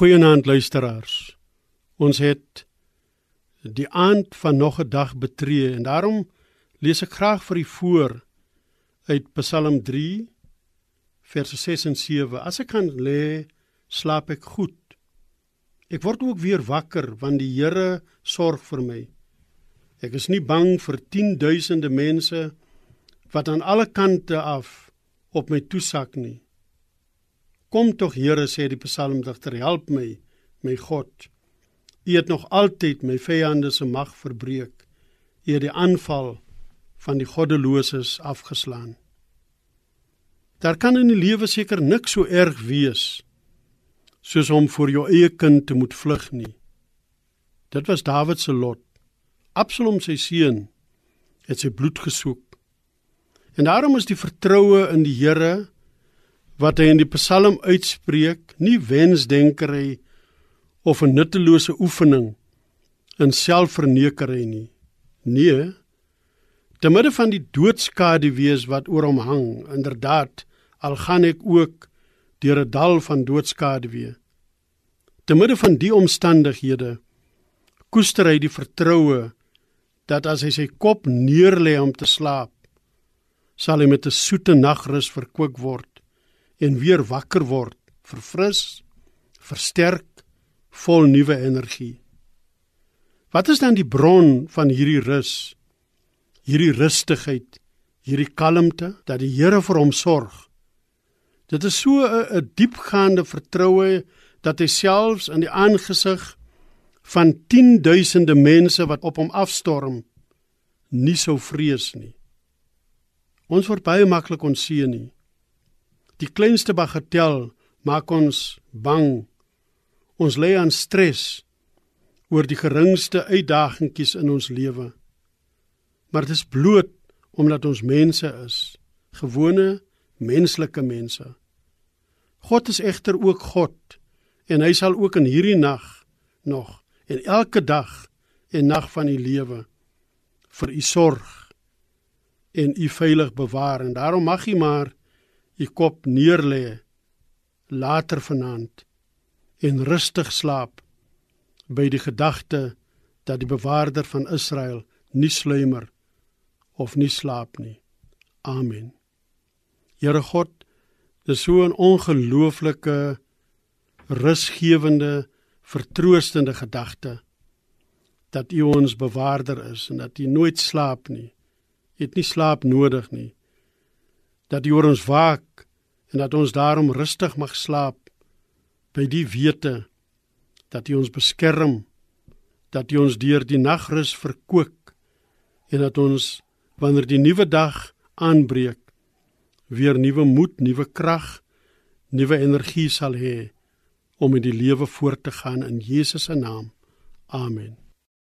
Goeienaand luisteraars. Ons het die aand van nog 'n dag betree en daarom lees ek graag vir u voor uit Psalm 3 verse 6 en 7. As ek kan lê, slaap ek goed. Ek word ook weer wakker want die Here sorg vir my. Ek is nie bang vir 10000de mense wat aan alle kante af op my toesak nie. Kom tog Here sê die psalmdigter, help my, my God. U het nog altyd my vyande se mag verbreek. U het die aanval van die goddeloses afgeslaan. Daar kan in die lewe seker niks so erg wees soos om vir jou eie kind te moet vlug nie. Dit was Dawid se lot. Absalom sy seun het sy bloed gesoek. En daarom is die vertroue in die Here wat hy in die Psalm uitspreek, nie wensdenkery of 'n nuttelose oefening in selfvernekery nie. Nee, te midde van die doodskade wees wat oor hom hang, inderdaad, al gaan ek ook deur 'n dal van doodskade wees. Te midde van die omstandighede koester hy die vertroue dat as hy sy kop neerlê om te slaap, sal hy met 'n soete nagrus verkwik word en weer wakker word, verfris, versterk, vol nuwe energie. Wat is dan die bron van hierdie rus? Hierdie rustigheid, hierdie kalmte dat die Here vir hom sorg. Dit is so 'n diepgaande vertroue dat hy selfs in die aangesig van 10000de mense wat op hom afstorm nie sou vrees nie. Ons word baie maklik onseën nie. Die kleinste bagatel maak ons bang. Ons lê aan stres oor die geringste uitdagingkies in ons lewe. Maar dit is bloot omdat ons mense is, gewone menslike mense. God is egter ook God en hy sal ook in hierdie nag nog en elke dag en nag van u lewe vir u sorg en u veilig bewaar en daarom mag u maar u kop neerlê later vanaand en rustig slaap by die gedagte dat die bewaarder van Israel nie sluimer of nie slaap nie. Amen. Here God, dis so 'n ongelooflike rusgewende, vertroostende gedagte dat U ons bewaarder is en dat U nooit slaap nie. U het nie slaap nodig nie dat U oor ons waak en dat ons daarom rustig mag slaap by die wete dat U ons beskerm, dat U ons deur die nagrus verkoop en dat ons wanneer die nuwe dag aanbreek weer nuwe moed, nuwe krag, nuwe energie sal hê om in die lewe voort te gaan in Jesus se naam. Amen.